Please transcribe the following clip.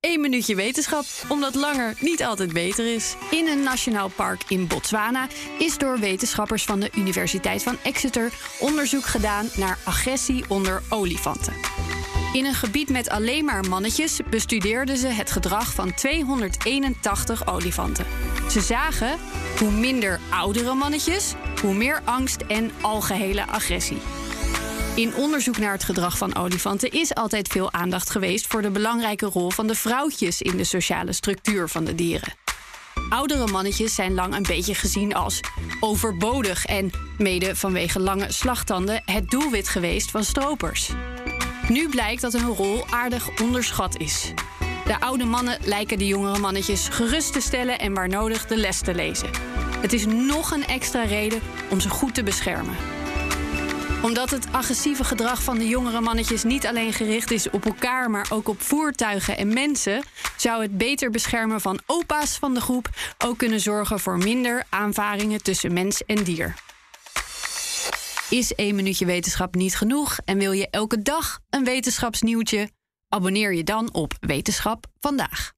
Eén minuutje wetenschap, omdat langer niet altijd beter is. In een nationaal park in Botswana is door wetenschappers van de Universiteit van Exeter onderzoek gedaan naar agressie onder olifanten. In een gebied met alleen maar mannetjes bestudeerden ze het gedrag van 281 olifanten. Ze zagen hoe minder oudere mannetjes, hoe meer angst en algehele agressie. In onderzoek naar het gedrag van olifanten is altijd veel aandacht geweest voor de belangrijke rol van de vrouwtjes in de sociale structuur van de dieren. Oudere mannetjes zijn lang een beetje gezien als overbodig en, mede vanwege lange slagtanden, het doelwit geweest van stropers. Nu blijkt dat hun rol aardig onderschat is. De oude mannen lijken de jongere mannetjes gerust te stellen en waar nodig de les te lezen. Het is nog een extra reden om ze goed te beschermen omdat het agressieve gedrag van de jongere mannetjes niet alleen gericht is op elkaar, maar ook op voertuigen en mensen, zou het beter beschermen van opa's van de groep ook kunnen zorgen voor minder aanvaringen tussen mens en dier. Is één minuutje wetenschap niet genoeg en wil je elke dag een wetenschapsnieuwtje? Abonneer je dan op Wetenschap vandaag.